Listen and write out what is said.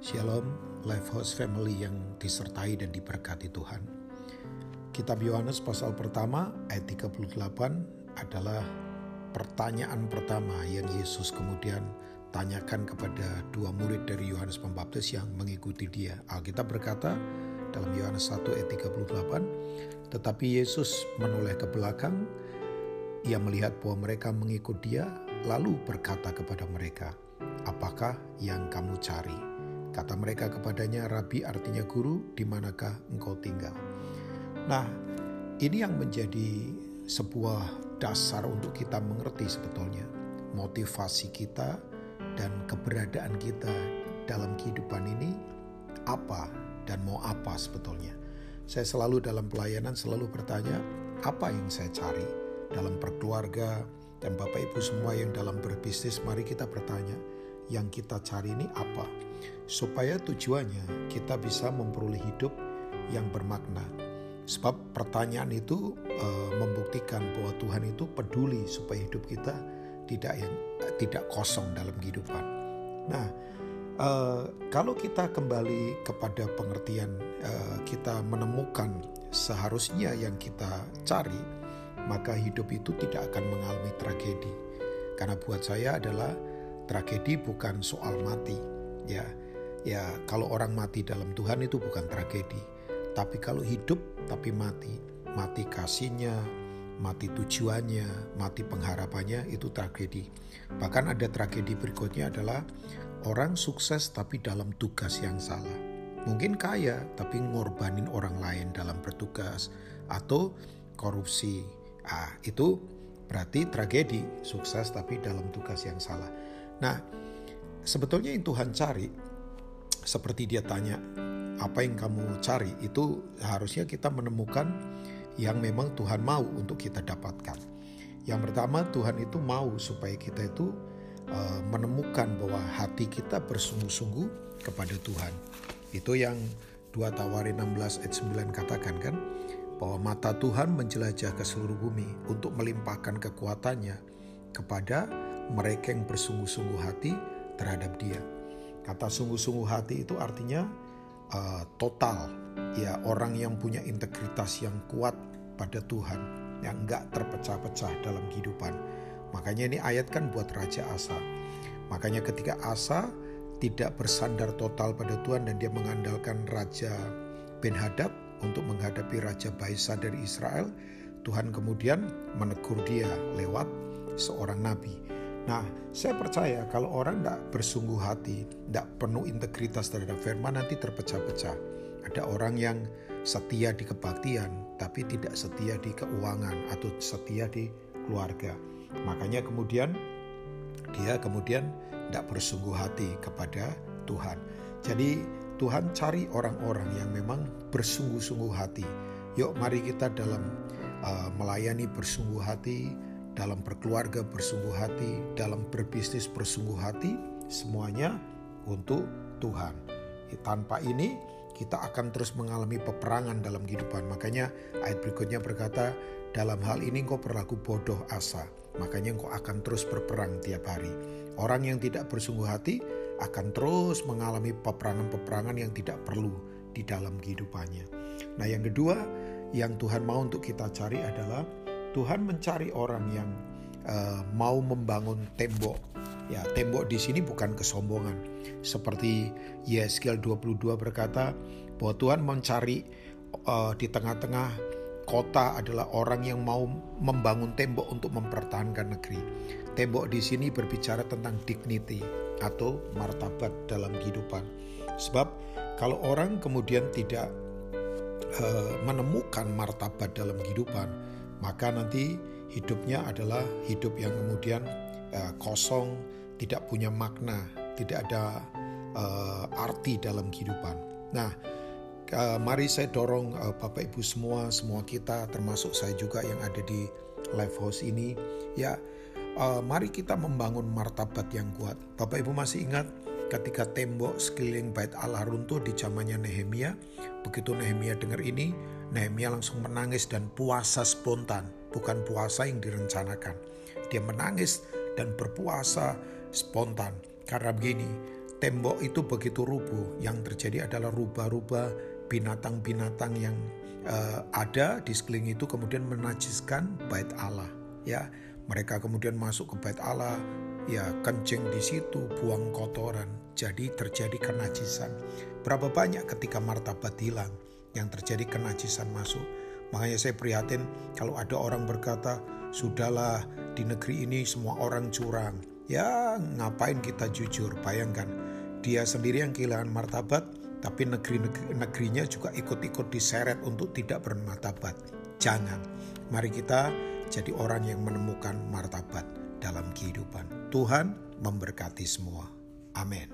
Shalom, Lifehouse Family yang disertai dan diberkati Tuhan. Kitab Yohanes pasal pertama ayat 38 adalah pertanyaan pertama yang Yesus kemudian tanyakan kepada dua murid dari Yohanes Pembaptis yang mengikuti dia. Alkitab berkata dalam Yohanes 1 ayat 38, tetapi Yesus menoleh ke belakang, ia melihat bahwa mereka mengikut dia, lalu berkata kepada mereka, apakah yang kamu cari? Kata mereka kepadanya, Rabi artinya guru, di manakah engkau tinggal? Nah, ini yang menjadi sebuah dasar untuk kita mengerti sebetulnya motivasi kita dan keberadaan kita dalam kehidupan ini apa dan mau apa sebetulnya. Saya selalu dalam pelayanan selalu bertanya, apa yang saya cari dalam berkeluarga dan Bapak Ibu semua yang dalam berbisnis, mari kita bertanya, yang kita cari ini apa, supaya tujuannya kita bisa memperoleh hidup yang bermakna. Sebab pertanyaan itu e, membuktikan bahwa Tuhan itu peduli supaya hidup kita tidak yang tidak kosong dalam kehidupan. Nah, e, kalau kita kembali kepada pengertian e, kita menemukan seharusnya yang kita cari, maka hidup itu tidak akan mengalami tragedi. Karena buat saya adalah tragedi bukan soal mati ya. Ya kalau orang mati dalam Tuhan itu bukan tragedi. Tapi kalau hidup tapi mati. Mati kasihnya mati tujuannya mati pengharapannya itu tragedi. Bahkan ada tragedi berikutnya adalah orang sukses tapi dalam tugas yang salah. Mungkin kaya tapi ngorbanin orang lain dalam bertugas. Atau korupsi. Ah itu berarti tragedi sukses tapi dalam tugas yang salah Nah, sebetulnya yang Tuhan cari, seperti dia tanya, apa yang kamu cari, itu harusnya kita menemukan yang memang Tuhan mau untuk kita dapatkan. Yang pertama, Tuhan itu mau supaya kita itu uh, menemukan bahwa hati kita bersungguh-sungguh kepada Tuhan. Itu yang 2 Tawari 16 ayat 9 katakan kan, bahwa mata Tuhan menjelajah ke seluruh bumi untuk melimpahkan kekuatannya kepada mereka yang bersungguh-sungguh hati terhadap Dia. Kata sungguh-sungguh hati itu artinya uh, total, ya orang yang punya integritas yang kuat pada Tuhan, yang enggak terpecah-pecah dalam kehidupan. Makanya ini ayat kan buat Raja Asa. Makanya ketika Asa tidak bersandar total pada Tuhan dan dia mengandalkan Raja Ben Hadad untuk menghadapi Raja Baisa dari Israel, Tuhan kemudian menegur dia lewat seorang nabi. Nah, saya percaya kalau orang tidak bersungguh hati, tidak penuh integritas terhadap firman nanti terpecah-pecah. Ada orang yang setia di kebaktian, tapi tidak setia di keuangan atau setia di keluarga. Makanya kemudian dia kemudian tidak bersungguh hati kepada Tuhan. Jadi Tuhan cari orang-orang yang memang bersungguh-sungguh hati. Yuk mari kita dalam uh, melayani bersungguh hati, dalam berkeluarga bersungguh hati, dalam berbisnis bersungguh hati, semuanya untuk Tuhan. Tanpa ini kita akan terus mengalami peperangan dalam kehidupan. Makanya ayat berikutnya berkata, dalam hal ini engkau berlaku bodoh asa, makanya engkau akan terus berperang tiap hari. Orang yang tidak bersungguh hati akan terus mengalami peperangan-peperangan yang tidak perlu di dalam kehidupannya. Nah yang kedua yang Tuhan mau untuk kita cari adalah Tuhan mencari orang yang uh, mau membangun tembok. Ya, tembok di sini bukan kesombongan. Seperti Yeskiel 22 berkata bahwa Tuhan mencari uh, di tengah-tengah kota adalah orang yang mau membangun tembok untuk mempertahankan negeri. Tembok di sini berbicara tentang dignity atau martabat dalam kehidupan. Sebab kalau orang kemudian tidak uh, menemukan martabat dalam kehidupan, maka nanti hidupnya adalah hidup yang kemudian uh, kosong, tidak punya makna, tidak ada uh, arti dalam kehidupan. Nah, uh, mari saya dorong uh, Bapak Ibu semua, semua kita, termasuk saya juga yang ada di live house ini, ya, uh, mari kita membangun martabat yang kuat. Bapak Ibu masih ingat ketika tembok sekeliling bait Allah runtuh di zamannya Nehemia, begitu Nehemia dengar ini, Nehemia langsung menangis dan puasa spontan, bukan puasa yang direncanakan. Dia menangis dan berpuasa spontan. Karena begini, tembok itu begitu rubuh, yang terjadi adalah rubah-rubah binatang-binatang yang uh, ada di sekeliling itu kemudian menajiskan bait Allah. Ya, mereka kemudian masuk ke bait Allah, ya kencing di situ, buang kotoran, jadi terjadi kenajisan. Berapa banyak ketika martabat hilang yang terjadi kenajisan masuk. Makanya saya prihatin kalau ada orang berkata, sudahlah di negeri ini semua orang curang. Ya ngapain kita jujur, bayangkan dia sendiri yang kehilangan martabat, tapi negeri-negerinya juga ikut-ikut diseret untuk tidak bermartabat. Jangan. Mari kita jadi orang yang menemukan martabat dalam kehidupan. Tuhan memberkati semua. Amin.